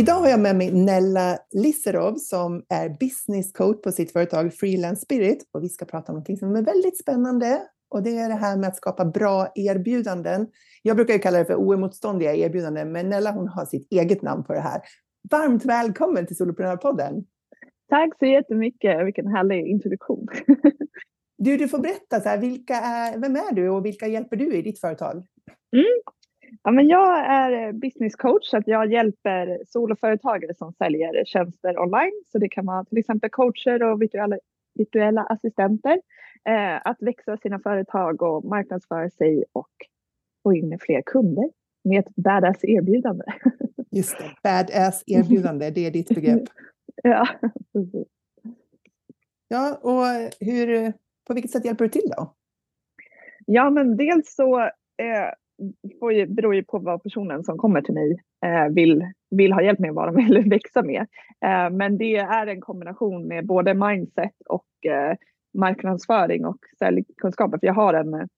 Idag har jag med mig Nella Lisserov som är business coach på sitt företag Freelance Spirit och vi ska prata om något som är väldigt spännande och det är det här med att skapa bra erbjudanden. Jag brukar kalla det för oemotståndliga erbjudanden, men Nella hon har sitt eget namn på det här. Varmt välkommen till Soloprenörpodden! Tack så jättemycket, vilken härlig introduktion. du, du får berätta, så här, vilka är, vem är du och vilka hjälper du i ditt företag? Mm. Ja, men jag är business coach, så att jag hjälper soloföretagare som säljer tjänster online. Så det kan vara till exempel coacher och virtuella, virtuella assistenter. Eh, att växa sina företag och marknadsföra sig och få in fler kunder med ett badass erbjudande. Just det, badass erbjudande, det är ditt begrepp. ja, Ja, och hur, på vilket sätt hjälper du till då? Ja, men dels så eh, får ju, beror ju på vad personen som kommer till mig eh, vill, vill ha hjälp med, vad de vill växa med. Eh, men det är en kombination med både mindset och eh, marknadsföring och säljkunskaper. För jag har en,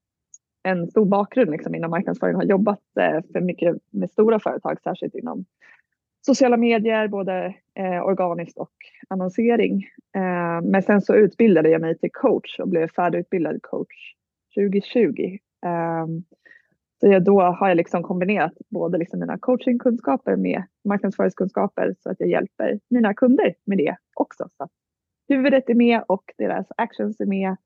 en stor bakgrund liksom inom marknadsföring och har jobbat eh, för mycket med stora företag, särskilt inom sociala medier, både eh, organiskt och annonsering. Eh, men sen så utbildade jag mig till coach och blev färdigutbildad coach 2020. Så då har jag liksom kombinerat både liksom mina coachingkunskaper med marknadsföringskunskaper så att jag hjälper mina kunder med det också. Så att huvudet är med och deras actions är med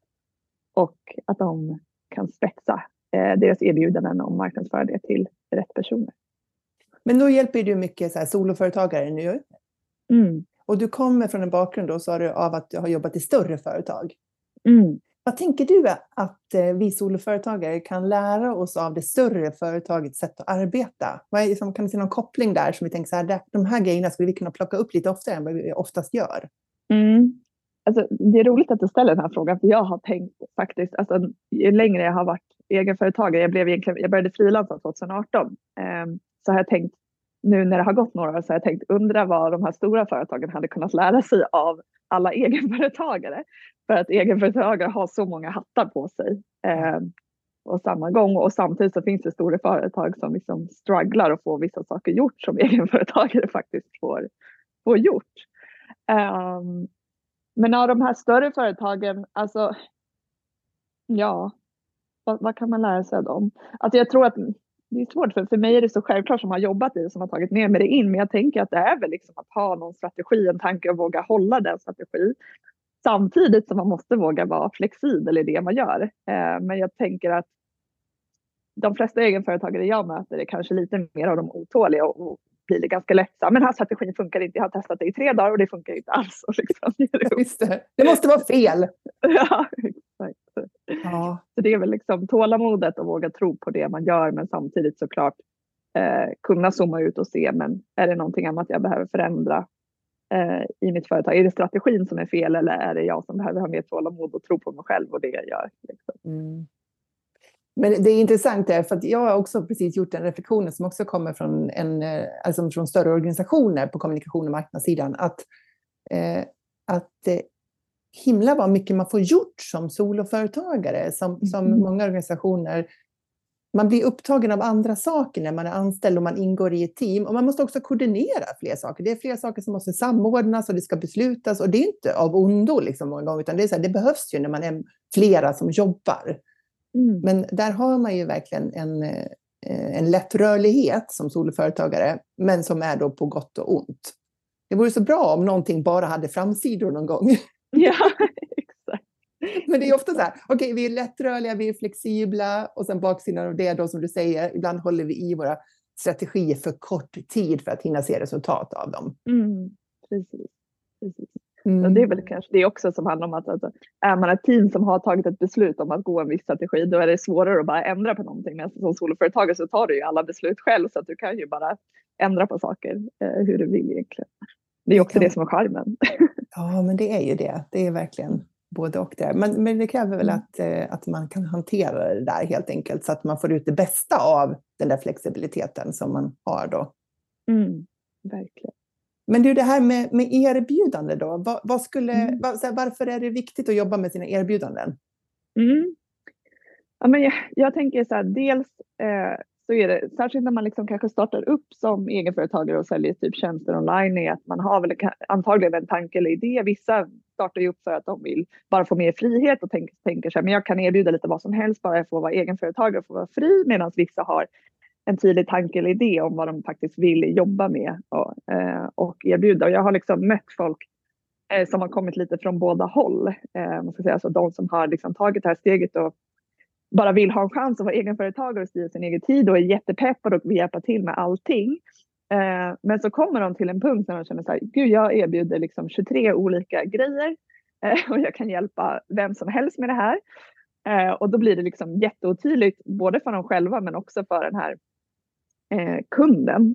och att de kan spetsa eh, deras erbjudanden och marknadsföra det till rätt personer. Men då hjälper du mycket så här soloföretagare nu. Mm. Och du kommer från en bakgrund då, sa du, av att du har jobbat i större företag. Mm. Vad tänker du att eh, vi soloföretagare kan lära oss av det större företagets sätt att arbeta? Är, liksom, kan du se någon koppling där som vi tänker så här, de här grejerna skulle vi kunna plocka upp lite oftare än vad vi oftast gör? Mm. Alltså, det är roligt att du ställer den här frågan, för jag har tänkt faktiskt, alltså, ju längre jag har varit egenföretagare, jag, blev jag började frilansa 2018, ehm, så har jag tänkt, nu när det har gått några år, så har jag tänkt undra vad de här stora företagen hade kunnat lära sig av alla egenföretagare. För att egenföretagare har så många hattar på sig eh, och samma gång och samtidigt så finns det stora företag som liksom strugglar och får vissa saker gjort som egenföretagare faktiskt får, får gjort. Um, men av de här större företagen, alltså ja, vad, vad, kan man lära sig av dem? Alltså jag tror att det är svårt, för, för mig är det så självklart som har jobbat i det, som har tagit med mig det in, men jag tänker att det är väl liksom att ha någon strategi, en tanke och våga hålla den strategi. Samtidigt som man måste våga vara flexibel i det man gör. Eh, men jag tänker att de flesta egenföretagare jag möter är kanske lite mer av de otåliga och, och blir det ganska lätt men den här strategin funkar inte, jag har testat det i tre dagar och det funkar inte alls. Och liksom, det. det måste vara fel. ja, exakt. Ja. Så det är väl liksom tålamodet och våga tro på det man gör men samtidigt såklart eh, kunna zooma ut och se men är det någonting annat jag behöver förändra eh, i mitt företag? Är det strategin som är fel eller är det jag som behöver ha mer tålamod och tro på mig själv och det jag gör? Liksom? Mm. Men det är intressant där, för att jag har också precis gjort den reflektionen som också kommer från, en, eh, alltså från större organisationer på kommunikation och marknadssidan, att, eh, att eh, himla vad mycket man får gjort som soloföretagare, som, mm. som många organisationer man blir upptagen av andra saker när man är anställd och man ingår i ett team. Och man måste också koordinera fler saker. Det är fler saker som måste samordnas och det ska beslutas. Och det är inte av ondo liksom många gånger, utan det, är så här, det behövs ju när man är flera som jobbar. Mm. Men där har man ju verkligen en, eh, en lättrörlighet som soloföretagare, men som är då på gott och ont. Det vore så bra om någonting bara hade framsidor någon gång. Ja, exakt. Men det är ofta så här, okej, okay, vi är lättrörliga, vi är flexibla och sen baksidan av det då som du säger, ibland håller vi i våra strategier för kort tid för att hinna se resultat av dem. Mm, precis. precis. Mm. det är väl kanske det också som handlar om att alltså, är man ett team som har tagit ett beslut om att gå en viss strategi då är det svårare att bara ändra på någonting. Men som soloföretagare så tar du ju alla beslut själv så att du kan ju bara ändra på saker eh, hur du vill egentligen. Det är också det som är charmen. Ja, men det är ju det. Det är verkligen både och där. Men, men det kräver väl Mm. att, eh, att man kan hantera det där helt enkelt så att man får ut det bästa av den där flexibiliteten som man har då. Mm, verkligen. Men du, det här med, med erbjudande då, vad, vad skulle, Mm. här, varför är det viktigt att jobba med sina erbjudanden? Mm. Ja, men jag, jag tänker så här, dels eh, så är det, särskilt när man liksom kanske startar upp som egenföretagare och säljer typ tjänster online, är att man har väl antagligen en tanke eller idé. Vissa startar ju upp för att de vill bara få mer frihet och tänker, tänker så här, men jag kan erbjuda lite vad som helst bara jag får vara egenföretagare och få vara fri, medan vissa har en tydlig tanke eller idé om vad de faktiskt vill jobba med och, eh, och erbjuda. Och jag har liksom mött folk eh, som har kommit lite från båda håll. Eh, man ska säga, alltså de som har liksom tagit det här steget och bara vill ha en chans att vara egenföretagare och styra sin egen tid och är jättepeppade och vill hjälpa till med allting. Eh, men så kommer de till en punkt när de känner så här, gud jag erbjuder liksom 23 olika grejer eh, och jag kan hjälpa vem som helst med det här. Eh, och då blir det liksom jätteotydligt både för dem själva men också för den här eh, kunden.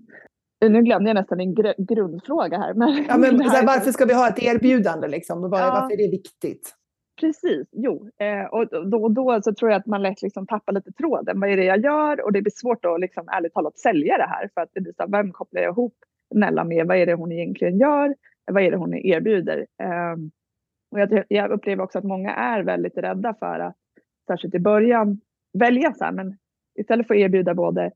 Nu glömde jag nästan din gr- grundfråga här. Men, Ja, men, här, varför ska vi ha ett erbjudande? Liksom? Var, Ja. Varför är det viktigt? Precis, jo. Eh, och då, och då så tror jag att man lätt liksom tappar lite tråden. Vad är det jag gör? Och det blir svårt att liksom, ärligt talat sälja det här. För att det blir så här, vem kopplar jag ihop Nella med? Vad är det hon egentligen gör? Vad är det hon erbjuder? Eh, och jag, jag upplever också att många är väldigt rädda för att, särskilt i början, välja så här. Men istället för att erbjuda både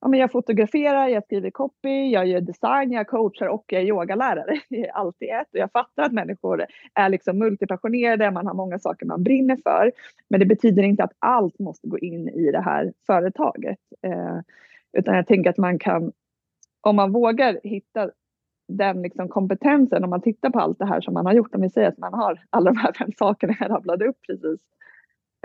Ja, men jag fotograferar, jag skriver copy, jag gör design, jag coachar och jag är yogalärare. Det är allt i ett. Och jag fattar att människor är liksom multipassionerade, man har många saker man brinner för. Men det betyder inte att allt måste gå in i det här företaget. Eh, utan jag tänker att man kan, om man vågar hitta den liksom kompetensen, om man tittar på allt det här som man har gjort, om vi säger att man har alla de här fem sakerna jag rabblade upp precis.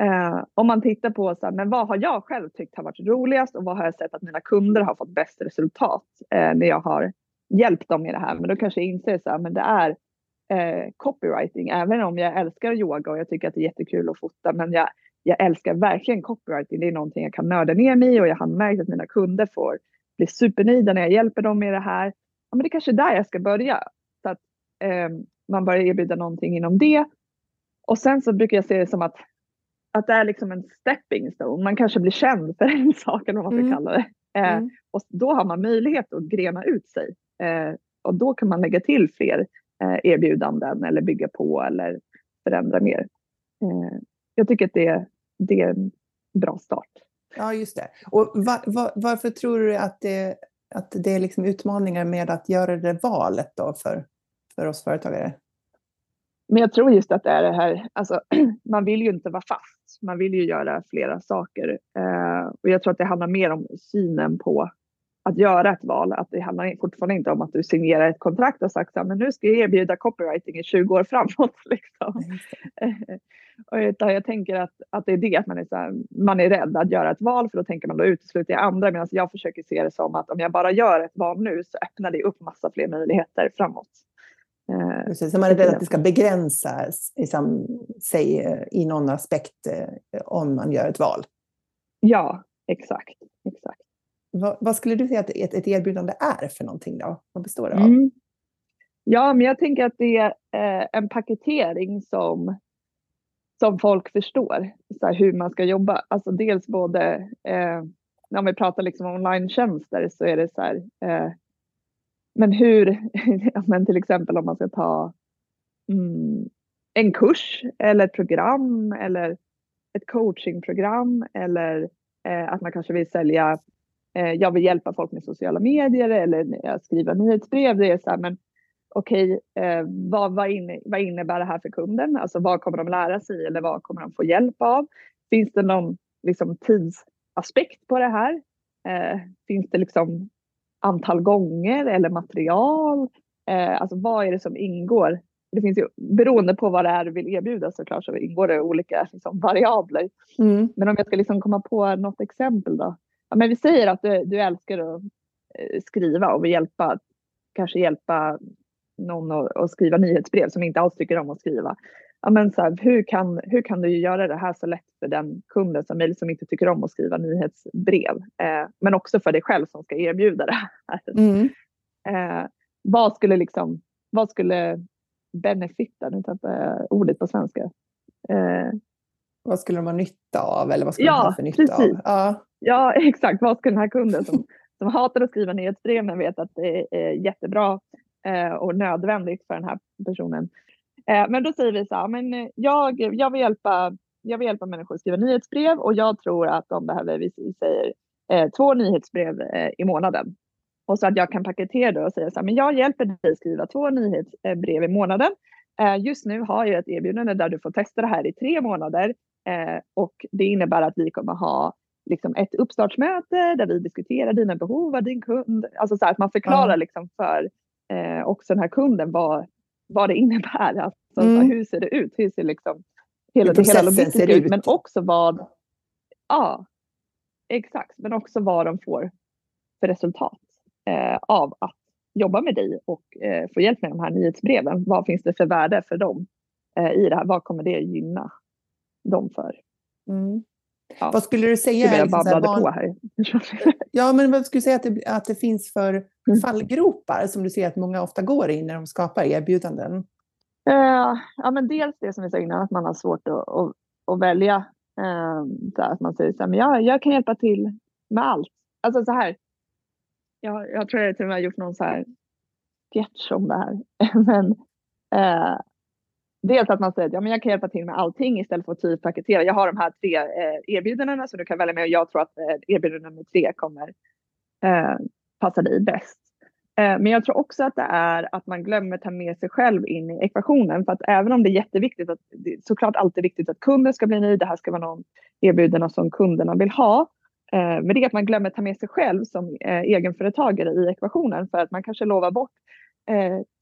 Eh, om man tittar på så här, men vad har jag själv tyckt har varit roligast och vad har jag sett att mina kunder har fått bäst resultat eh, när jag har hjälpt dem i det här. Men då kanske jag inser så här, men det är eh, copywriting, även om jag älskar yoga och jag tycker att det är jättekul att fota, men jag, jag älskar verkligen copywriting. Det är någonting jag kan nörda ner mig i och jag har märkt att mina kunder får bli supernöjda när jag hjälper dem med det här. Ja, men det är kanske är där jag ska börja. Så att eh, man börjar erbjuda någonting inom det. Och sen så brukar jag se det som att att det är liksom en stepping stone. Man kanske blir känd för en sak eller vad man ska Mm. kalla det. Eh, Mm. och då har man möjlighet att grena ut sig. Eh, och då kan man lägga till fler eh, erbjudanden eller bygga på eller förändra mer. Eh, jag tycker att det, det är en bra start. Ja, just det. Och va, va, varför tror du att det, att det är liksom utmaningar med att göra det valet då för, för oss företagare? Men jag tror just att det är det här, alltså man vill ju inte vara fast. Man vill ju göra flera saker. Eh, och jag tror att det handlar mer om synen på att göra ett val. Att det handlar fortfarande inte om att du signerar ett kontrakt och sagt att nu ska jag erbjuda copywriting i 20 år framåt. Liksom. Utan jag tänker att, att det är det, att man är, så här, man är rädd att göra ett val för då tänker man då utesluter jag andra. Medan jag försöker se det som att om jag bara gör ett val nu så öppnar det upp massa fler möjligheter framåt. Eh, Precis, så man är rädd att det ska begränsas liksom, sig eh, i någon aspekt eh, om man gör ett val. ja, exakt. exakt. Vad, vad skulle du säga att ett, ett erbjudande är för någonting då? Vad består det av? Mm. Ja, men jag tänker att det är eh, en paketering som, som folk förstår så här, hur man ska jobba. Alltså dels både, eh, när vi pratar liksom online-tjänster så är det så här, eh, men hur, men till exempel om man ska ta mm, en kurs eller ett program eller ett coachingprogram eller eh, att man kanske vill sälja eh, jag vill hjälpa folk med sociala medier eller skriva nyhetsbrev. Det är så här, men okej, eh, vad, vad, in, vad innebär det här för kunden? Alltså vad kommer de lära sig eller vad kommer de få hjälp av? Finns det någon liksom, tidsaspekt på det här? Eh, finns det liksom antal gånger eller material? Eh, alltså vad är det som ingår? Det finns ju, beroende på vad det är du vill erbjuda såklart så ingår det olika liksom, variabler. Mm. Men om jag ska liksom komma på något exempel då. Ja, men vi säger att du, du älskar att eh, skriva och vill hjälpa, kanske hjälpa någon att, att skriva nyhetsbrev som inte alls tycker om att skriva. Ja, men så här, hur, kan, hur kan du göra det här så lätt för den kunden som, möjligt som inte tycker om att skriva nyhetsbrev? Eh, men också för dig själv som ska erbjuda det här. Mm. Eh, vad skulle liksom, vad skulle benefita, nu tappar jag ordet på svenska. Eh, vad skulle de ha nytta av eller vad skulle ja, de ha för nytta precis. av? Ja, ja, exakt. Vad ska den här kunden som, som hatar att skriva nyhetsbrev men vet att det är jättebra eh, och nödvändigt för den här personen. Eh, men då säger vi så här, men eh, jag, jag, vill hjälpa, jag vill hjälpa människor att skriva nyhetsbrev och jag tror att de behöver, vi säger, eh, två nyhetsbrev i månaden. Och så att jag kan paketera det och säga så här, men jag hjälper dig skriva två nyhetsbrev i månaden. Just nu har jag ett erbjudande där du får testa det här i tre månader och det innebär att vi kommer ha liksom ett uppstartsmöte där vi diskuterar dina behov av din kund. Alltså så här, att man förklarar liksom för eh, också den här kunden vad, vad det innebär. Alltså, mm. hur ser det ut? Hur ser liksom hela, hela logistiken ut? Men också vad... Ja, exakt. Men också vad de får för resultat eh, av att jobba med dig och eh, få hjälp med de här nyhetsbreven. Vad finns det för värde för dem eh, i det här? Vad kommer det gynna dem för? Mm. Ja. Vad skulle du säga? Jag liksom, babblade på här. ja, men vad skulle du säga att det, att det finns för mm. fallgropar som du ser att många ofta går i när de skapar erbjudanden? Uh, ja, men dels det som vi sa innan, att man har svårt att, att, att välja. Uh, så att man säger så här, men jag, jag kan hjälpa till med allt. Alltså så här, jag, jag tror jag till och med har gjort någon så här sketch om det här. men uh, dels att man säger att ja, men jag kan hjälpa till med allting istället för att typ paketera. Jag har de här tre eh, erbjudandena så du kan välja med och jag tror att eh, erbjudande nummer tre kommer eh, passar dig bäst. Eh, men jag tror också att det är att man glömmer ta med sig själv in i ekvationen för att även om det är jätteviktigt att det är såklart alltid viktigt att kunden ska bli nöjd. Det här ska vara någon erbjudande som kunderna vill ha. Eh, men det är att man glömmer ta med sig själv som eh, egenföretagare i ekvationen för att man kanske lovar bort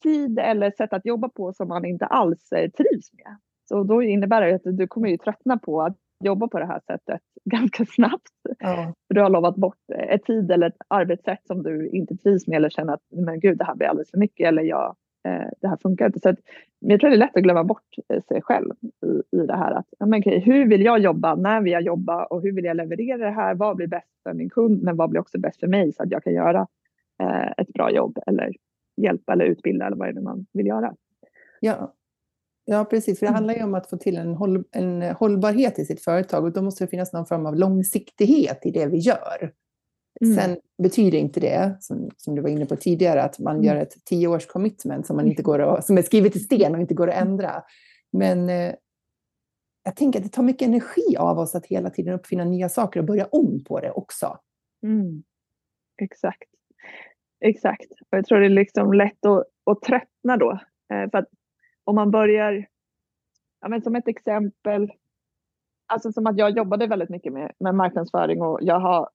tid eller sätt att jobba på som man inte alls trivs med. Så då innebär det att du kommer ju tröttna på att jobba på det här sättet ganska snabbt. Ja. För du har lovat bort ett tid eller ett arbetssätt som du inte trivs med eller känner att men gud det här blir alldeles för mycket eller jag, eh, det här funkar inte. Så att, jag tror det är lätt att glömma bort eh, sig själv i, i det här. Att, men okej, hur vill jag jobba? När vill jag jobba? Och hur vill jag leverera det här? Vad blir bäst för min kund? Men vad blir också bäst för mig så att jag kan göra eh, ett bra jobb eller hjälpa eller utbilda eller vad det är man vill göra. Ja, ja precis. För det mm. handlar ju om att få till en, håll, en hållbarhet i sitt företag och då måste det finnas någon form av långsiktighet i det vi gör. Mm. Sen betyder inte det, som, som, du var inne på tidigare, att man mm. gör ett tioårs commitment som, man inte går att, som är skrivet i sten och inte går att ändra. Men eh, jag tänker att det tar mycket energi av oss att hela tiden uppfinna nya saker och börja om på det också. Mm. Exakt. Exakt. Och jag tror det är liksom lätt att, att tröttna då. Eh, för att om man börjar, ja, men som ett exempel, alltså som att jag jobbade väldigt mycket med, med marknadsföring och jag har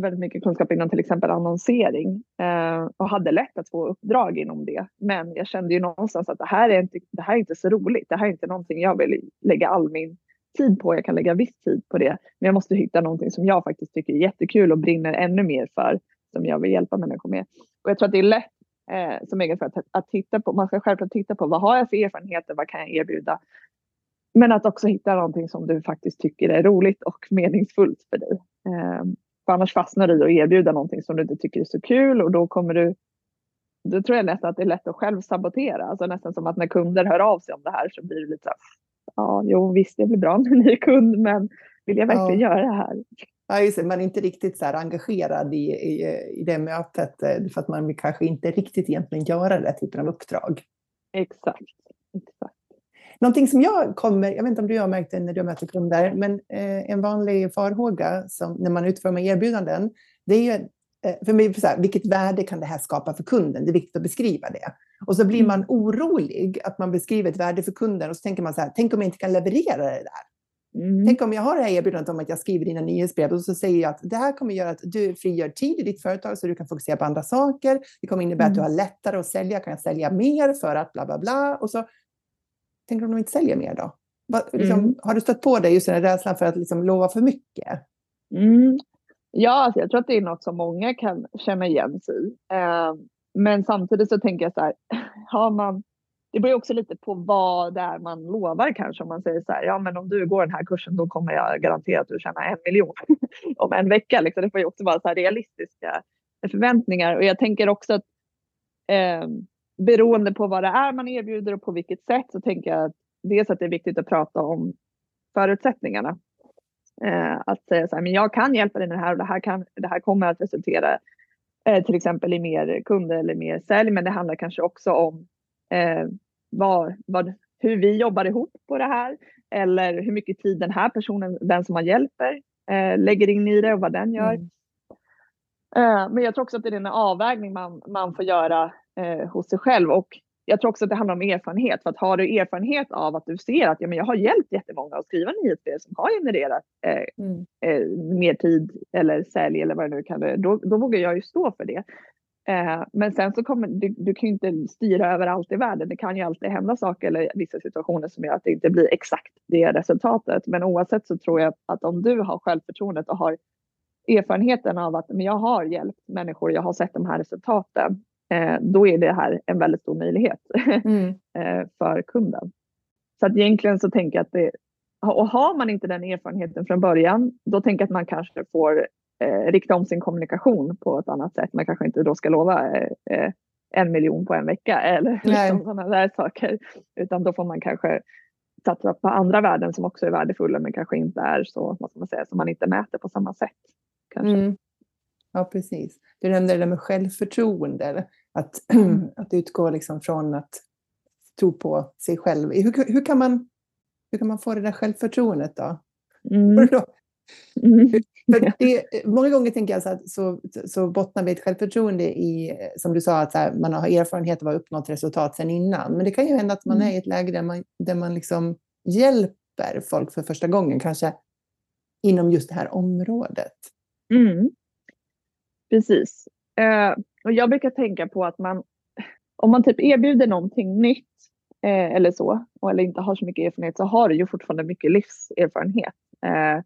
väldigt mycket kunskap inom till exempel annonsering eh, och hade lätt att få uppdrag inom det. Men jag kände ju någonstans att det här är inte, det här är inte så roligt. Det här är inte någonting jag vill lägga all min tid på. Jag kan lägga viss tid på det, men jag måste hitta någonting som jag faktiskt tycker är jättekul och brinner ännu mer för som jag vill hjälpa människor med. Och jag tror att det är lätt eh, som egenföretagare att, att titta på, man ska självklart titta på vad har jag för erfarenheter, vad kan jag erbjuda? Men att också hitta någonting som du faktiskt tycker är roligt och meningsfullt för dig. Eh, för annars fastnar du i att erbjuda någonting som du inte tycker är så kul och då kommer du då tror jag nästan att det är lätt att själv sabotera. Alltså nästan som att när kunder hör av sig om det här så blir det lite så här, ja, jo visst det blir bra med en ny kund men vill jag verkligen ja. göra det här? Ja, just det. Man är inte riktigt så engagerad i, i, i det mötet eh, för att man vill kanske inte riktigt egentligen göra den typen av uppdrag. Exakt. Exakt. Någonting som jag kommer, jag vet inte om du har märkt det när du möter kunder, men eh, en vanlig farhåga som, när man utformar erbjudanden, det är ju eh, för mig, så här, vilket värde kan det här skapa för kunden? Det är viktigt att beskriva det. Och så blir mm. man orolig att man beskriver ett värde för kunden och så tänker man så här, tänk om jag inte kan leverera det där? Mm. Tänk om jag har det här erbjudandet om att jag skriver dina nyhetsbrev och så säger jag att det här kommer göra att du frigör tid i ditt företag så du kan fokusera på andra saker. Det kommer innebära mm. att du mm. har lättare att sälja, kan jag sälja mer för att bla bla bla. Och så tänker om de inte säljer mer då? Liksom, mm. Har du stött på det, just den rädslan för att liksom lova för mycket? Mm. Ja, alltså jag tror att det är något som många kan känna igen sig i. Eh, men samtidigt så tänker jag så här, har man det beror också lite på vad det är man lovar kanske. Om man säger så här, ja men om du går den här kursen då kommer jag garantera att du tjänar en miljon om en vecka. Liksom. Det får ju också vara så realistiska förväntningar. Och jag tänker också att eh, beroende på vad det är man erbjuder och på vilket sätt så tänker jag att dels att det är viktigt att prata om förutsättningarna. Eh, att säga så här, men jag kan hjälpa dig med det här och det här, kan, det här kommer att resultera eh, till exempel i mer kunder eller mer sälj, men det handlar kanske också om vad, vad, hur vi jobbar ihop på det här eller hur mycket tid den här personen, den som man hjälper, eh, lägger in i det och vad den gör. Mm. Eh, men jag tror också att det är en avvägning man, man får göra eh, hos sig själv och jag tror också att det handlar om erfarenhet. För att har du erfarenhet av att du ser att ja, men jag har hjälpt jättemånga att skriva nyhetsbrev som har genererat eh, mm. eh, mer tid eller sälj eller vad det nu kan vara, då, då vågar jag ju stå för det. Eh, men sen så kommer du, du kan ju inte styra över allt i världen. Det kan ju alltid hända saker eller vissa situationer som gör att det inte blir exakt det resultatet. Men oavsett så tror jag att om du har självförtroendet och har erfarenheten av att men jag har hjälpt människor, jag har sett de här resultaten, eh, då är det här en väldigt stor möjlighet mm. eh, för kunden. Så att egentligen så tänker jag att det, och har man inte den erfarenheten från början, då tänker jag att man kanske får eh, rikta om sin kommunikation på ett annat sätt. Man kanske inte då ska lova eh, en miljon på en vecka eller liksom sådana där saker, utan då får man kanske satsa på andra värden som också är värdefulla men kanske inte är så, vad ska man säga, som man inte mäter på samma sätt. Kanske. Mm. Ja, precis. Du nämnde det där med självförtroende, att, mm. att utgå liksom från att tro på sig själv. Hur, hur, kan man, hur kan man få det där självförtroendet då? Mm. Mm. Det, många gånger tänker jag så, att, så, så bottnar vi ett självförtroende i, som du sa, att här, man har erfarenhet av att uppnått resultat sedan innan. Men det kan ju hända att man mm. är i ett läge där man, där man liksom hjälper folk för första gången, kanske inom just det här området. Mm. Precis. Eh, och jag brukar tänka på att man, om man typ erbjuder någonting nytt eh, eller så, eller inte har så mycket erfarenhet, så har du ju fortfarande mycket livserfarenhet. Eh,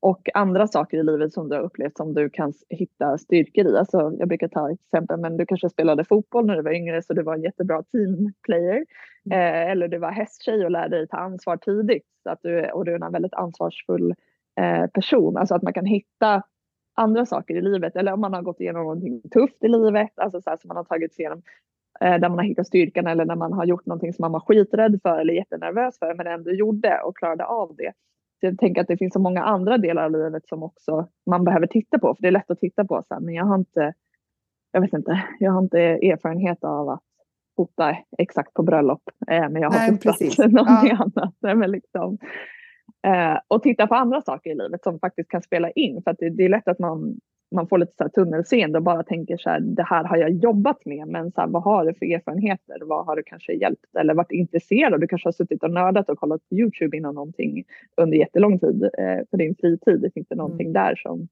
och andra saker i livet som du har upplevt som du kan hitta styrkor i. Alltså, jag brukar ta exempel, men du kanske spelade fotboll när du var yngre så du var en jättebra teamplayer. Mm. Eh, eller du var hästtjej och lärde dig ta ansvar tidigt så att du, och du är en väldigt ansvarsfull eh, person. Alltså att man kan hitta andra saker i livet eller om man har gått igenom någonting tufft i livet, alltså så här som man har tagit sig igenom eh, där man har hittat styrkan eller när man har gjort någonting som man var skiträdd för eller jättenervös för men ändå gjorde och klarade av det. Jag tänker att det finns så många andra delar av livet som också man behöver titta på för det är lätt att titta på sen men jag har inte jag vet inte, jag har inte erfarenhet av att fota exakt på bröllop eh, men jag har Nej, fotat någonting ja. annat. Men liksom, Eh, och titta på andra saker i livet som faktiskt kan spela in. För det, det är lätt att man, man får lite så här tunnelseende och bara tänker så här, det här har jag jobbat med, men så här, vad har du för erfarenheter? Vad har du kanske hjälpt eller varit intresserad Du kanske har suttit och nördat och kollat på Youtube inom någonting under jättelång tid eh, på din fritid. Det finns det någonting mm. där som,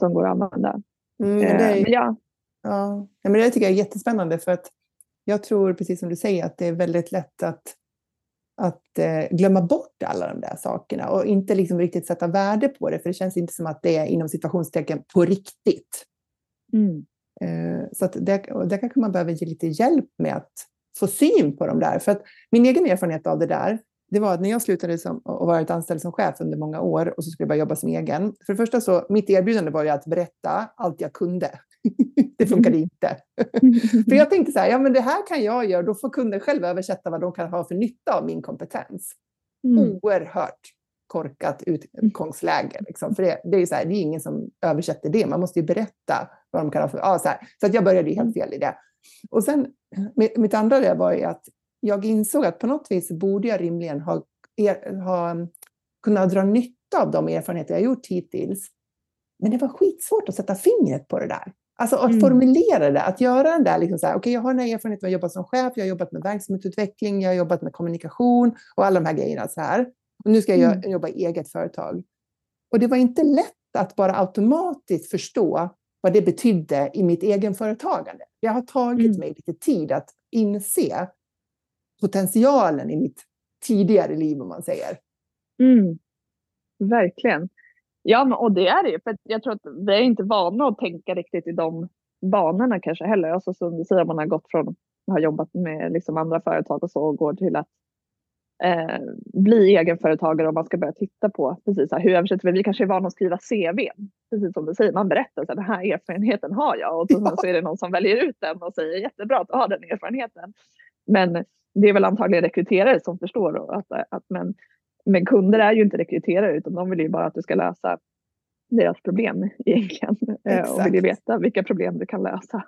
som går att använda. Mm, eh, det är, men ja. Ja, men det tycker jag är jättespännande för att jag tror, precis som du säger, att det är väldigt lätt att att eh, glömma bort alla de där sakerna och inte liksom riktigt sätta värde på det, för det känns inte som att det är inom situationstecken på riktigt. Mm. Eh, så att där, där kanske man behöver ge lite hjälp med att få syn på de där. För att min egen erfarenhet av det där, det var att när jag slutade som, och varit anställd som chef under många år och så skulle jag börja jobba som egen. För det första så, mitt erbjudande var ju att berätta allt jag kunde. Det funkade mm. inte. för jag tänkte så här, ja men det här kan jag göra, då får kunden själv översätta vad de kan ha för nytta av min kompetens. Mm. Oerhört korkat utgångsläge. Liksom. För det, det, är så här, det är ingen som översätter det, man måste ju berätta vad de kan ha för... Ja, så, här. så att jag började helt fel i det. Och sen, mitt andra det var ju att jag insåg att på något vis borde jag rimligen ha, er, ha kunnat dra nytta av de erfarenheter jag gjort hittills. Men det var skitsvårt att sätta fingret på det där. Alltså att mm. formulera det, att göra den där, liksom så här, okej okay, jag har den här erfarenheten av att jobba som chef, jag har jobbat med verksamhetsutveckling, jag har jobbat med kommunikation och alla de här grejerna så här. Och nu ska jag mm. jobba i eget företag. Och det var inte lätt att bara automatiskt förstå vad det betydde i mitt egenföretagande. Jag har tagit mm. mig lite tid att inse potentialen i mitt tidigare liv, om man säger. Mm. Verkligen. Ja, och det är det ju. För jag tror att vi är inte vana att tänka riktigt i de banorna kanske heller. Alltså som du säger, man har gått från att ha jobbat med liksom andra företag och så och går till att eh, bli egenföretagare och man ska börja titta på precis här, hur översätter vi? Vi kanske är vana att skriva CV, precis som du säger. Man berättar att den här erfarenheten har jag och så, ja. så är det någon som väljer ut den och säger jättebra att du har den erfarenheten. Men det är väl antagligen rekryterare som förstår att, att men men kunder är ju inte rekryterare utan de vill ju bara att du ska lösa deras problem egentligen. Exakt. Och vill ju veta vilka problem du kan lösa.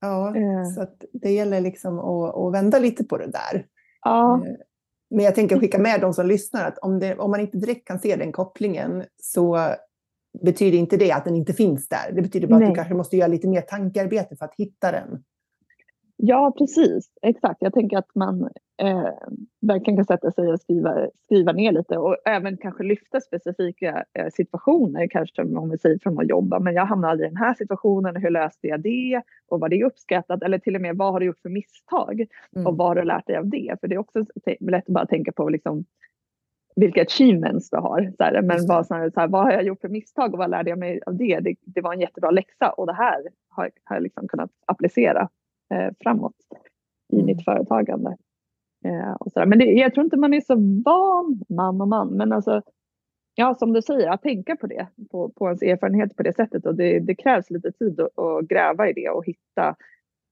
Ja, eh. så det gäller liksom att, att, vända lite på det där. Ja. Men jag tänker skicka med de som lyssnar att om, det, om man inte direkt kan se den kopplingen så betyder inte det att den inte finns där. Det betyder bara Nej. att du kanske måste göra lite mer tankearbete för att hitta den. Ja, precis. Exakt. Jag tänker att man eh, verkligen kan sätta sig och skriva, skriva ner lite och även kanske lyfta specifika eh, situationer, kanske om vi säger från att jobba, men jag hamnade i den här situationen, hur löste jag det och var det uppskattat? Eller till och med vad har du gjort för misstag mm. och vad har du lärt dig av det? För det är också lätt att bara tänka på liksom, vilka achievements du har. Så här, men vad, så här, vad har jag gjort för misstag och vad lärde jag mig av det? Det, det var en jättebra läxa och det här har, har jag liksom kunnat applicera framåt i mm. mitt företagande. Eh, och så Men det, jag tror inte man är så van man och man. Men alltså, ja, som du säger, att tänka på det, på, på ens erfarenhet på det sättet. Och det, det krävs lite tid att, att, gräva i det och hitta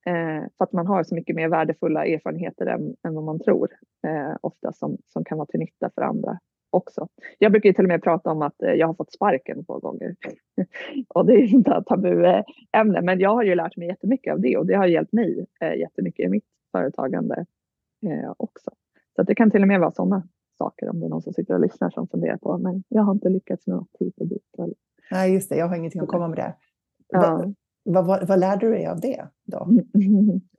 eh, för att man har så mycket mer värdefulla erfarenheter än, än vad man tror. Eh, ofta som, som kan vara till nytta för andra också. Jag brukar till och med prata om att eh, jag har fått sparken två gånger. och det är inte ett tabuämne, men jag har ju lärt mig jättemycket av det och det har hjälpt mig eh, jättemycket i mitt företagande eh, också. Så det kan till och med vara sådana saker om det är någon som sitter och lyssnar som funderar på, men jag har inte lyckats med något hit och dit. Nej, just det, jag har ingenting att komma med det. Ja. Vad, vad, vad lärde du dig av det då?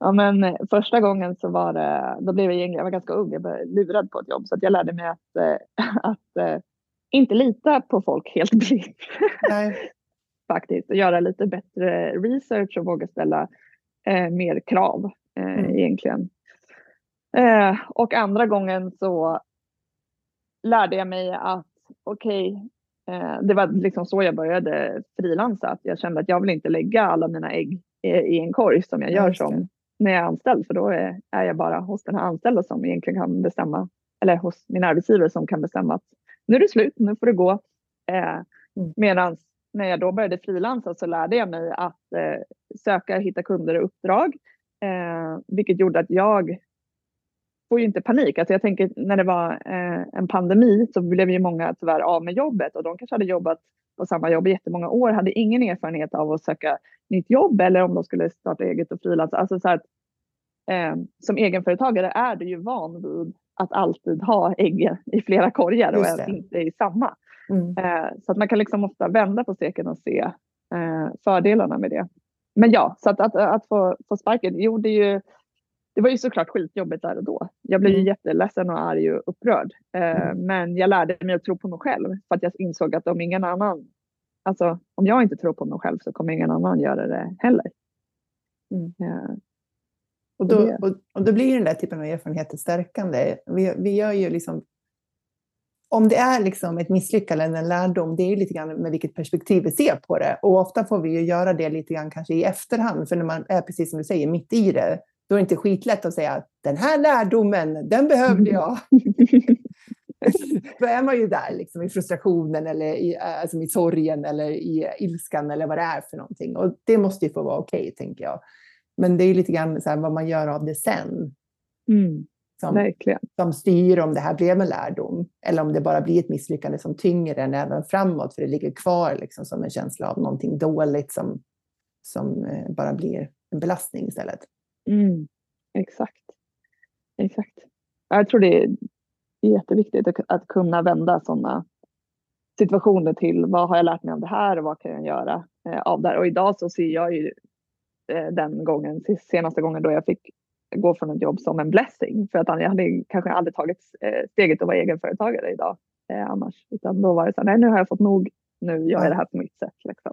Ja, men eh, första gången så var det, då blev jag, jag var ganska ung, jag var lurad på ett jobb så att jag lärde mig att, eh, att äh, inte lita på folk helt blint. Faktiskt, och göra lite bättre research och våga ställa äh, mer krav äh, mm. egentligen. och andra gången så lärde jag mig att okej, okay, det var liksom så jag började frilansa, att jag kände att jag vill inte lägga alla mina ägg i en korg som jag gör som när jag är anställd för då är, är jag bara hos den här anställda som egentligen kan bestämma eller hos min arbetsgivare som kan bestämma att nu är det slut, nu får du gå. Eh, mm. Medan när jag då började frilansa så lärde jag mig att eh, söka, hitta kunder och uppdrag, eh, vilket gjorde att jag får ju inte panik. Alltså jag tänker när det var eh, en pandemi så blev ju många tyvärr av med jobbet och de kanske hade jobbat på samma jobb i jättemånga år, hade ingen erfarenhet av att söka nytt jobb eller om de skulle starta eget och frilansa. Alltså så att, eh, som egenföretagare är du ju van vid att alltid ha ägg i flera korgar och inte i samma. Mm. Eh, så att man kan liksom ofta vända på steken och se eh, fördelarna med det. Men ja, så att, att, att få, få sparken gjorde ju det var ju såklart skitjobbigt där och då. Jag blev ju mm. jätteledsen och arg och upprörd. Eh, mm. Men jag lärde mig att tro på mig själv för att jag insåg att om ingen annan, alltså om jag inte tror på mig själv så kommer ingen annan göra det heller. Mm. Eh, och, då, och, och då blir den där typen av erfarenheter stärkande. Vi, vi gör ju liksom om det är liksom ett misslyckande eller en lärdom, det är lite grann med vilket perspektiv vi ser på det. Och ofta får vi ju göra det lite grann kanske i efterhand, för när man är precis som du säger mitt i det, då är det inte skitlätt att säga att den här lärdomen, den behövde jag. då är man ju där liksom, i frustrationen eller i, alltså, i sorgen eller i ilskan eller vad det är för någonting. Och det måste ju få vara okej, okay, tänker jag. Men det är lite grann så här, vad man gör av det sen. Mm, som, som styr om det här blev en lärdom eller om det bara blir ett misslyckande som tynger den även framåt för det ligger kvar liksom, som en känsla av någonting dåligt som, som eh, bara blir en belastning istället. Mm, exakt. Exakt. Jag tror det är jätteviktigt att kunna vända sådana situationer till vad har jag lärt mig av det här och vad kan jag göra eh, av det här. Och idag så ser jag ju eh, den gången, senaste gången då jag fick gå från ett jobb som en blessing. För att jag hade kanske aldrig tagit eh, steget att vara egenföretagare idag annars. Utan då var det så här, nej nu har jag fått nog, nu gör jag det här på mitt sätt. Liksom.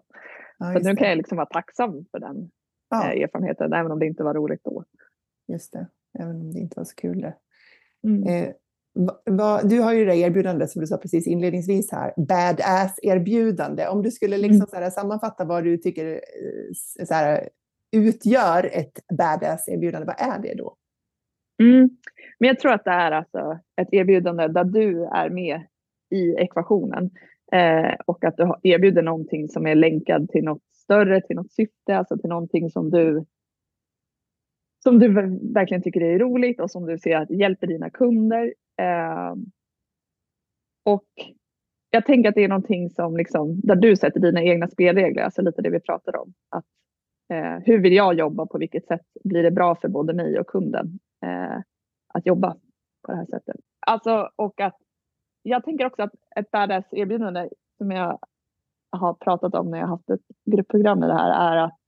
Ja, så nu kan jag liksom vara tacksam för den ja. Eh, erfarenheten, även om det inte var roligt då. Just det, även om det inte var så kul. Mm. Eh, va, du har ju det erbjudande som du sa precis inledningsvis här, badass-erbjudande. Om du skulle liksom mm. så här, sammanfatta vad du tycker eh, så här, utgör ett badass-erbjudande, vad är det då? Mm. Men jag tror att det är alltså ett erbjudande där du är med i ekvationen eh, och att du erbjuder någonting som är länkad till något större, till något syfte, alltså till någonting som du som du verkligen tycker är roligt och som du ser att hjälper dina kunder Eh, och jag tänker att det är någonting som liksom, där du sätter dina egna spelregler, alltså lite det vi pratade om. Att, eh, hur vill jag jobba? På vilket sätt blir det bra för både mig och kunden eh, att jobba på det här sättet? Alltså, och att jag tänker också att ett badass erbjudande som jag har pratat om när jag haft ett gruppprogram med det här är att,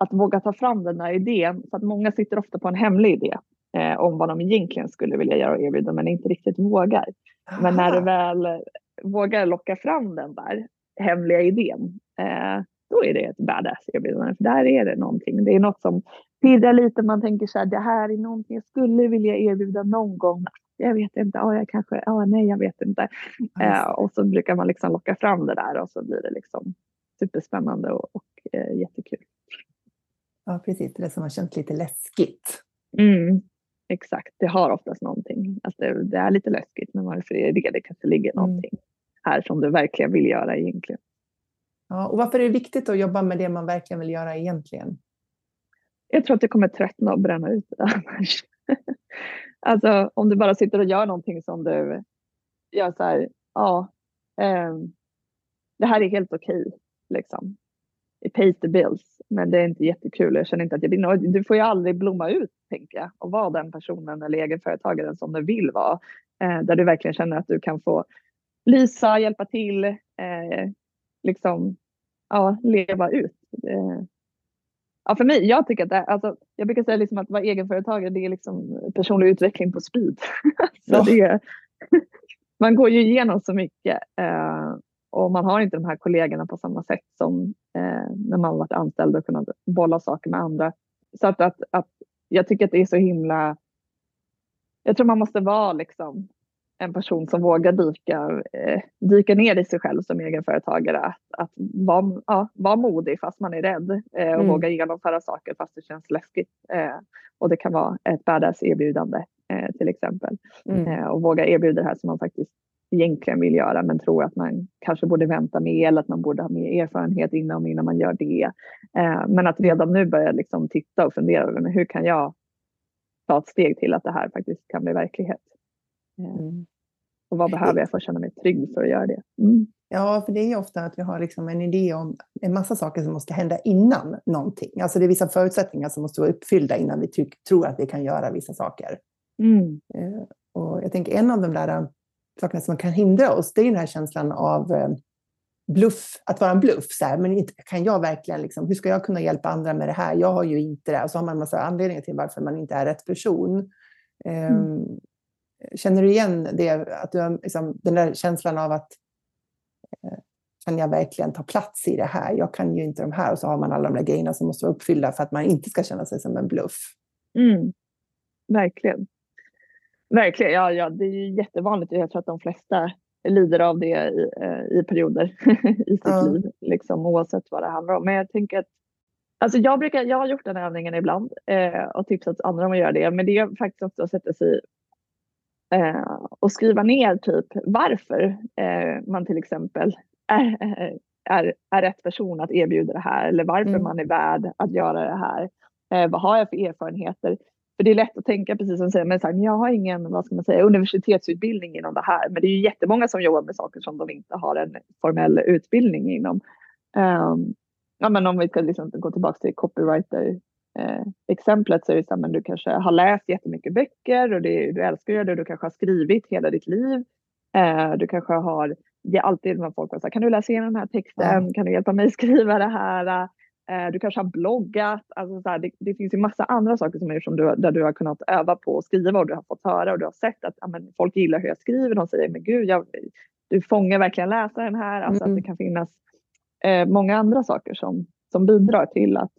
att våga ta fram den här idén. För att många sitter ofta på en hemlig idé eh, om vad de egentligen skulle vilja göra och erbjuda men inte riktigt vågar. Aha. Men när du väl vågar locka fram den där hemliga idén, eh, då är det ett badass erbjudande. För där är det någonting. Det är något som pirrar lite. Man tänker så här, det här är någonting jag skulle vilja erbjuda någon gång. Jag vet inte, ja, jag kanske, ja, nej, jag vet inte. Eh, och så brukar man liksom locka fram det där och så blir det liksom superspännande och, och eh, jättekul. Ja, precis. Det som har känts lite läskigt. Mm, exakt, det har oftast någonting. Alltså det, det, är lite läskigt, men varför är det det? Kanske ligger mm. någonting här som du verkligen vill göra egentligen. Ja, och varför är det viktigt att jobba med det man verkligen vill göra egentligen? Jag tror att det kommer tröttna och bränna ut det annars. alltså om du bara sitter och gör någonting som du gör så här, ja, eh, det här är helt okej, okay, liksom. It pays the bills, men det är inte jättekul. Jag känner inte att jag blir. Du får ju aldrig blomma ut, tänker jag, och vara den personen eller egenföretagaren som du vill vara. Eh, där du verkligen känner att du kan få lysa, hjälpa till, eh, liksom ja, leva ut. Eh. Ja, för mig, jag tycker att det, alltså, jag brukar säga liksom att vara egenföretagare, det är liksom personlig utveckling på speed. så det, man går ju igenom så mycket eh, och man har inte de här kollegorna på samma sätt som eh, när man varit anställd och kunnat bolla saker med andra. Så att, att, att jag tycker att det är så himla jag tror man måste vara liksom en person som vågar dyka, eh, dyka ner i sig själv som egenföretagare. Att, att vara ja, var modig fast man är rädd eh, och mm. våga genomföra saker fast det känns läskigt. Eh, och det kan vara ett badass erbjudande eh, till exempel. Mm. Eh, och våga erbjuda det här som man faktiskt egentligen vill göra men tror att man kanske borde vänta med eller att man borde ha mer erfarenhet innan, innan man gör det. Eh, men att redan nu börja liksom titta och fundera över hur kan jag ta ett steg till att det här faktiskt kan bli verklighet. Mm. Och vad behöver jag för att känna mig trygg för att göra det? Mm. Ja, för det är ofta att vi har liksom en idé om en massa saker som måste hända innan någonting. Alltså det är vissa förutsättningar som måste vara uppfyllda innan vi tror att vi kan göra vissa saker. Mm. Eh, och jag tänker en av de där eh, sakerna som kan hindra oss, det är den här känslan av eh, bluff, att vara en bluff. Så här, men kan jag verkligen, liksom, hur ska jag kunna hjälpa andra med det här? Jag har ju inte det. Och så har man en massa anledningar till varför man inte är rätt person. Mm. Um, Känner du igen det, att du har liksom, den där känslan av att eh, kan jag verkligen ta plats i det här? Jag kan ju inte de här. Och så har man alla de där grejerna som måste vara uppfyllda för att man inte ska känna sig som en bluff. Mm. Verkligen. Verkligen, ja, ja, det är ju jättevanligt. Jag tror att de flesta lider av det i, eh, i perioder i sitt ja. liv, liksom, oavsett vad det handlar om. Men jag tänker att Alltså jag, brukar, jag har gjort den övningen ibland eh, och tipsat andra om att göra det. Men det är faktiskt också att sätta sig Eh, och skriva ner typ varför eh, man till exempel är, är, är rätt person att erbjuda det här eller varför mm. man är värd att göra det här. Eh, vad har jag för erfarenheter? För det är lätt att tänka precis som du säger, men så här, jag har ingen vad ska man säga, universitetsutbildning inom det här. Men det är ju jättemånga som jobbar med saker som de inte har en formell utbildning inom. Um, ja, men om vi ska liksom gå tillbaka till copywriter eh, exemplet så är det så att du kanske har läst jättemycket böcker och det, du älskar att göra det. Du kanske har skrivit hela ditt liv. Eh, du kanske har, det är alltid när folk säger kan du läsa igenom den här texten? Mm. Kan du hjälpa mig skriva det här? Eh, du kanske har bloggat. Alltså så här, det, det, finns ju massa andra saker som, är som du, där du har kunnat öva på att skriva och du har fått höra och du har sett att amen, folk gillar hur jag skriver. De säger men gud, jag, du fångar verkligen läsaren här. Alltså mm. att det kan finnas eh, många andra saker som, som bidrar till att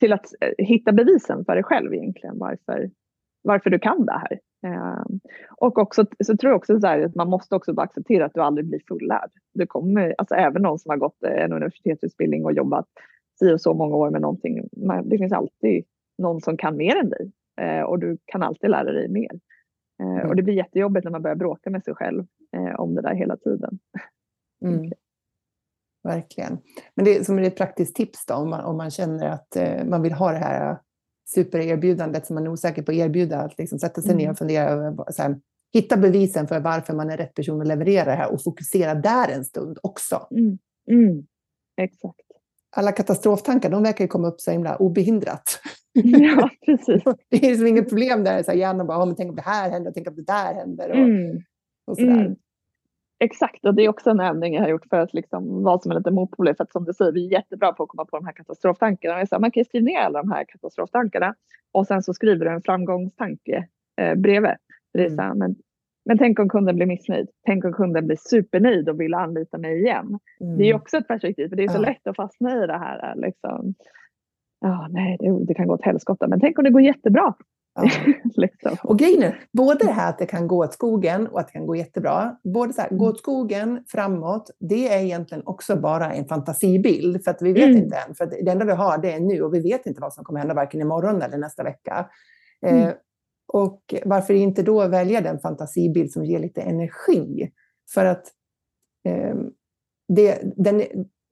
till att eh, hitta bevisen för dig själv egentligen varför, varför du kan det här. Eh, och också, så tror jag också så att man måste också bara acceptera att du aldrig blir fullärd. Du kommer, alltså även någon som har gått en universitetsutbildning och jobbat si och så många år med någonting. Det finns alltid någon som kan mer än dig eh, och du kan alltid lära dig mer. Mm. Och det blir jättejobbigt när man börjar bråka med sig själv om det där hela tiden. Mm. Verkligen. Men det som är ett praktiskt tips då, om man, om man känner att eh, man vill ha det här supererbjudandet som man är osäker på att erbjuda, att liksom sätta sig mm. ner och fundera över så här, hitta bevisen för varför man är rätt person att leverera det här och fokusera där en stund också. Mm. Mm. Exakt. Alla katastroftankar, de verkar ju komma upp så himla obehindrat. Ja, precis. det är liksom inget problem där, så här, hjärnan bara, oh, men tänk om det här händer, tänk om det där händer. Och, Mm. och sådär. Mm. Exakt, och det är också en övning jag har gjort för att liksom vara som en liten motpol. För att som du säger, vi är jättebra på att komma på de här katastroftankarna. Jag sa, man kan ju skriva ner alla de här katastroftankarna och sen så skriver du en framgångstanke eh, bredvid. Det är Mm. här, men, men tänk om kunden blir missnöjd. Tänk om kunden blir supernöjd och vill anlita mig igen. Mm. Det är också ett perspektiv, för det är så Ja. lätt att fastna i det här. Liksom. Ja, nej, det, det kan gå åt helskotta, men tänk om det går jättebra. Ja. liksom. Och grejen är, både det här att det kan gå åt skogen och att det kan gå jättebra. Både så här, Mm. gå åt skogen, framåt, det är egentligen också bara en fantasibild. För att vi vet Mm. inte än. För det enda vi har det är nu och vi vet inte vad som kommer hända varken imorgon eller nästa vecka. Eh, Mm. och varför inte då välja den fantasibild som ger lite energi? För att eh, det, den,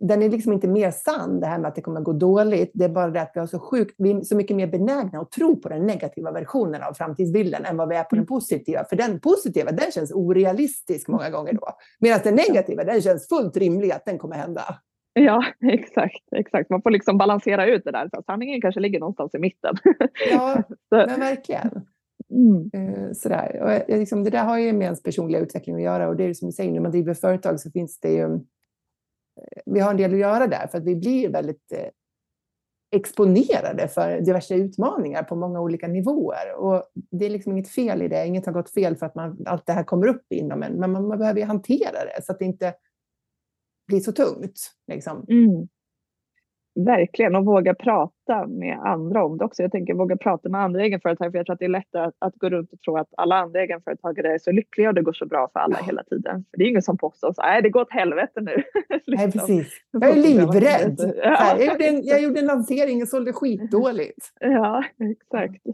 den är liksom inte mer sann, det här med att det kommer gå dåligt. Det är bara det att vi har så sjukt, vi är så mycket mer benägna att tro på den negativa versionen av framtidsbilden än vad vi är på den positiva. För den positiva, den känns orealistisk många gånger då. Medan den negativa, den känns fullt rimlig att den kommer hända. Ja, exakt, exakt. Man får liksom balansera ut det där. Så sanningen kanske ligger någonstans i mitten. Ja, men verkligen. mm, Eh, Sådär. Och jag- liksom, det där har ju med ens personliga utveckling att göra och det är som du säger, när man driver företag så finns det ju... Vi har en del att göra där för att vi blir väldigt eh, exponerade för diverse utmaningar på många olika nivåer. Och det är liksom inget fel i det, inget har gått fel för att man, allt det här kommer upp inom en, men man, man behöver ju hantera det så att det inte blir så tungt. Liksom. mm. Verkligen, och våga prata med andra om det också. Jag tänker våga prata med andra egenföretagare, för jag tror att det är lättare att, att gå runt och tro att alla andra egenföretagare är så lyckliga och det går så bra för alla hela tiden. För det är ingen som påstår att nej, det går åt helvete nu. Nej, Liksom. precis. Jag är livrädd. Ja, här, jag, gjorde en, jag gjorde en lansering och sålde skitdåligt. Ja, exakt.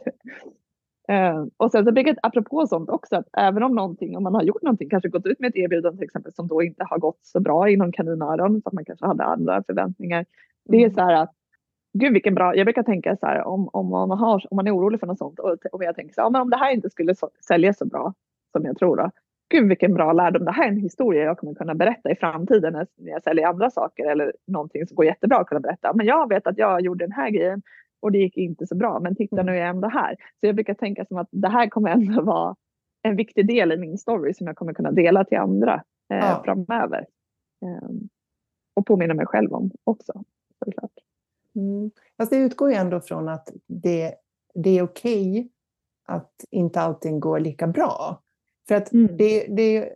Eh, och sen så blir det apropå sånt också att även om någonting, om man har gjort någonting, kanske gått ut med ett erbjudande till exempel som då inte har gått så bra inom kaninöron för att man kanske hade andra förväntningar. Det är Mm. så här att Gud vilken bra, jag brukar tänka så här om, om, man, har, om man är orolig för något sånt och, och jag tänker så här, ja, men om det här inte skulle så, sälja så bra som jag tror då. Gud vilken bra lärdom, det här är en historia jag kommer kunna berätta i framtiden när, när jag säljer andra saker eller någonting som går jättebra att kunna berätta. Men jag vet att jag gjorde den här grejen och det gick inte så bra men titta nu är jag ändå här. Så jag brukar tänka som att det här kommer ändå vara en viktig del i min story som jag kommer kunna dela till andra eh, Ja. framöver. Eh, och påminna mig själv om också. Såklart. Mm. Fast det utgår ju ändå från att det, det är okej att inte allting går lika bra. För att Mm. det, det,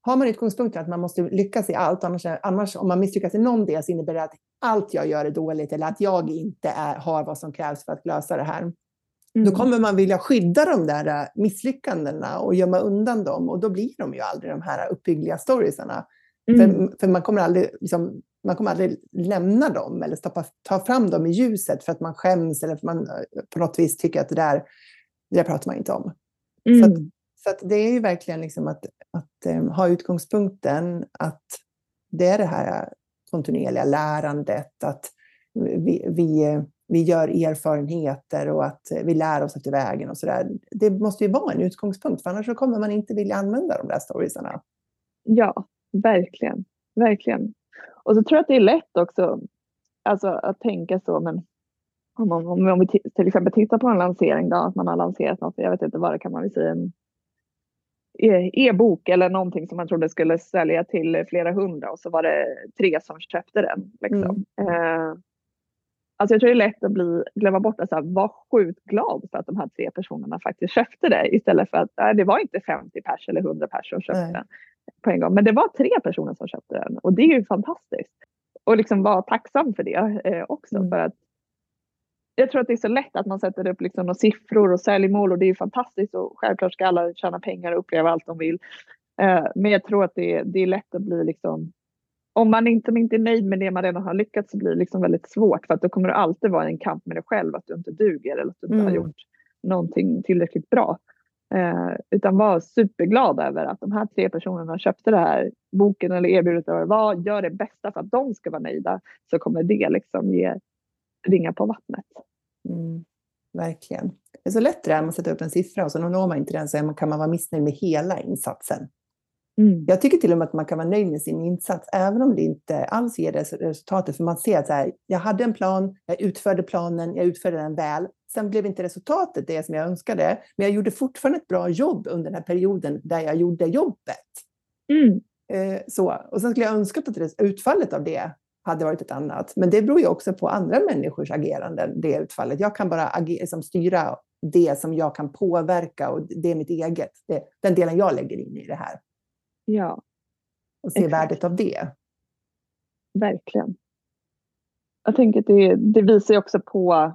har man utgångspunkten att man måste lyckas i allt, annars, annars om man misslyckas i någon del så innebär det att allt jag gör är dåligt eller att jag inte är, har vad som krävs för att lösa det här. Då Mm. kommer man vilja skydda de där äh, misslyckandena och gömma undan dem och då blir de ju aldrig de här uppbyggliga storiesarna. Mm. För, för man, kommer aldrig, liksom, man kommer aldrig lämna dem eller stoppa, ta fram dem i ljuset för att man skäms eller för att man eh, på något vis tycker att det där, det där pratar man inte om. Mm. Så, att, så att det är ju verkligen liksom att, att eh, ha utgångspunkten att det är det här kontinuerliga lärandet, att vi, vi, vi gör erfarenheter och att vi lär oss efter vägen och sådär. Det måste ju vara en utgångspunkt, för annars så kommer man inte vilja använda de där storiesarna. Ja, verkligen. Verkligen. Och så tror jag att det är lätt också alltså, att tänka så, men om, om, om, vi till exempel tittar på en lansering, då, att man har lanserat något, jag vet inte vad det kan man säga, en e- e-bok eller någonting som man trodde skulle sälja till flera hundra och så var det tre som köpte den. Liksom. Eh, alltså jag tror det är lätt att bli, glömma bort att så här, var sjukt glad för att de här tre personerna faktiskt köpte det istället för att nej, det var inte 50 pers eller 100 pers som köpte Nej. På en gång. Men det var tre personer som köpte den och det är ju fantastiskt. Och liksom vara tacksam för det eh, också. Mm. För att jag tror att det är så lätt att man sätter upp liksom siffror och säljmål och det är ju fantastiskt och självklart ska alla tjäna pengar och uppleva allt de vill. Eh, men jag tror att det, det är lätt att bli liksom om man inte, om inte är nöjd med det man redan har lyckats så blir det liksom väldigt svårt för att då kommer det alltid vara en kamp med dig själv att du inte duger eller att du inte har Mm. gjort någonting tillräckligt bra. Eh, utan var superglad över att de här tre personerna köpte det här boken eller erbjudandet eller vad gör det bästa för att de ska vara nöjda så kommer det liksom ge ringa på vattnet. Mm. verkligen. Det är så lätt det där med att sätta upp en siffra och så når man inte den så kan man vara missnöjd med hela insatsen. Mm. Jag tycker till och med att man kan vara nöjd med sin insats, även om det inte alls ger resultatet. För man ser att så här, jag hade en plan, jag utförde planen, jag utförde den väl. Sen blev inte resultatet det som jag önskade, men jag gjorde fortfarande ett bra jobb under den här perioden där jag gjorde jobbet. Mm. Eh, så. Och sen skulle jag önska att utfallet av det hade varit ett annat. Men det beror ju också på andra människors agerande, det utfallet. Jag kan bara agera, liksom styra det som jag kan påverka och det är mitt eget. Det, den delen jag lägger in i det här. Ja. Och se Exakt. värdet av det. Verkligen. Jag tänker att det, det visar ju också på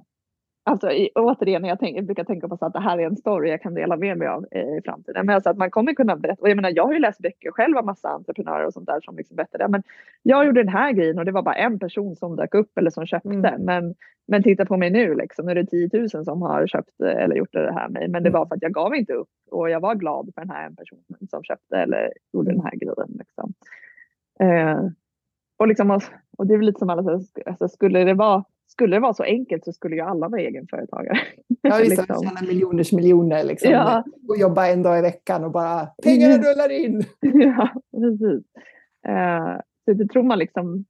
Alltså i, återigen, jag, tänk, jag brukar tänka på så att det här är en story jag kan dela med mig av eh, i framtiden. Men alltså att man kommer kunna berätta. Och jag menar, jag har ju läst böcker själv av massa entreprenörer och sånt där som liksom berättar det. Men jag gjorde den här grejen och det var bara en person som dök upp eller som köpte. Mm. Men, men titta på mig nu liksom. Nu är det 10 000 som har köpt eller gjort det här med mig. Men det mm. var för att jag gav inte upp och jag var glad för den här en personen som köpte eller gjorde den här grejen. Liksom. Eh, och, liksom, och det är väl lite som alla säger, alltså, skulle det vara skulle det vara så enkelt så skulle ju alla vara egenföretagare. Ja, visst. liksom. Tjäna miljoners miljoner liksom. Ja. Och jobba en dag i veckan och bara pengarna rullar in. Ja, precis. Uh, så det tror man liksom,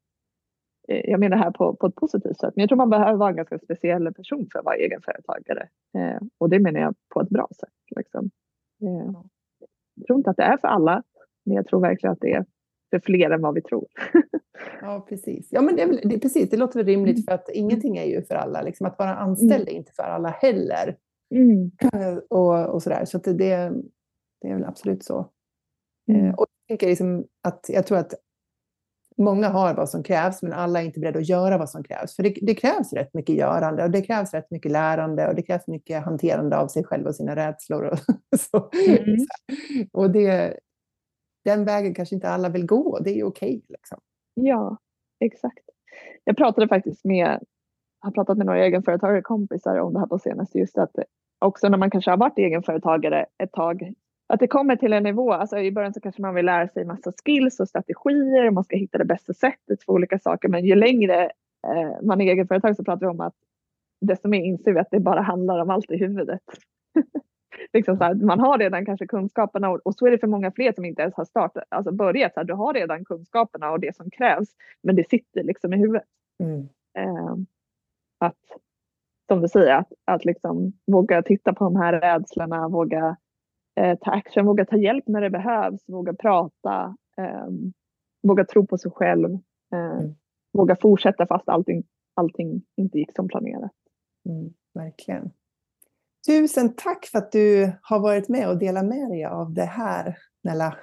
eh, jag menar här på, på ett positivt sätt, men jag tror man behöver vara en ganska speciell person för att vara egenföretagare. Uh, och det menar jag på ett bra sätt. Liksom. Uh, jag tror inte att det är för alla, men jag tror verkligen att det är för fler än vad vi tror. ja, precis. Ja, men det, det, precis, det låter väl rimligt mm. för att ingenting är ju för alla. Liksom, att vara anställd mm. är inte för alla heller. Mm. och, och sådär. Så det, det är väl absolut så. Mm. Eh, och jag, tänker liksom att, jag tror att många har vad som krävs, men alla är inte beredda att göra vad som krävs. För det, det, krävs rätt mycket görande och det krävs rätt mycket lärande och det krävs mycket hanterande av sig själv och sina rädslor. Och, så. Mm. och det, den vägen kanske inte alla vill gå. Det är okej. Okay, liksom. Ja, exakt. Jag pratade faktiskt med, har pratat med några egenföretagare kompisar om det här på senaste. Just att också när man kanske har varit egenföretagare ett tag att det kommer till en nivå, alltså i början så kanske man vill lära sig massa skills och strategier och man ska hitta det bästa sättet för olika saker. Men ju längre eh, man är egenföretagare så pratar vi om att desto mer inser vi att det bara handlar om allt i huvudet. liksom så här, man har redan kanske kunskaperna och, och, så är det för många fler som inte ens har startat, alltså börjat. Så här, du har redan kunskaperna och det som krävs, men det sitter liksom i huvudet. Mm. Eh, att, som du säger, att, att liksom våga titta på de här rädslorna, våga eh, ta action, våga ta hjälp när det behövs, våga prata, eh, våga tro på sig själv, eh, mm. våga fortsätta fast allting, allting inte gick som planerat. Mm, verkligen. Tusen tack för att du har varit med och delat med dig av det här, Nella.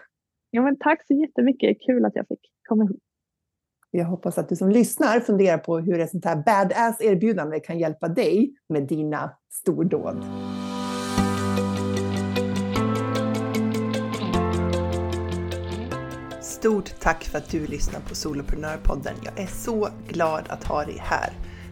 Ja, men tack så jättemycket. Kul att jag fick komma hit. Jag hoppas att du som lyssnar funderar på hur ett sånt här badass-erbjudande kan hjälpa dig med dina stordåd. Stort tack för att du lyssnar på Soloprenörpodden. Jag är så glad att ha dig här.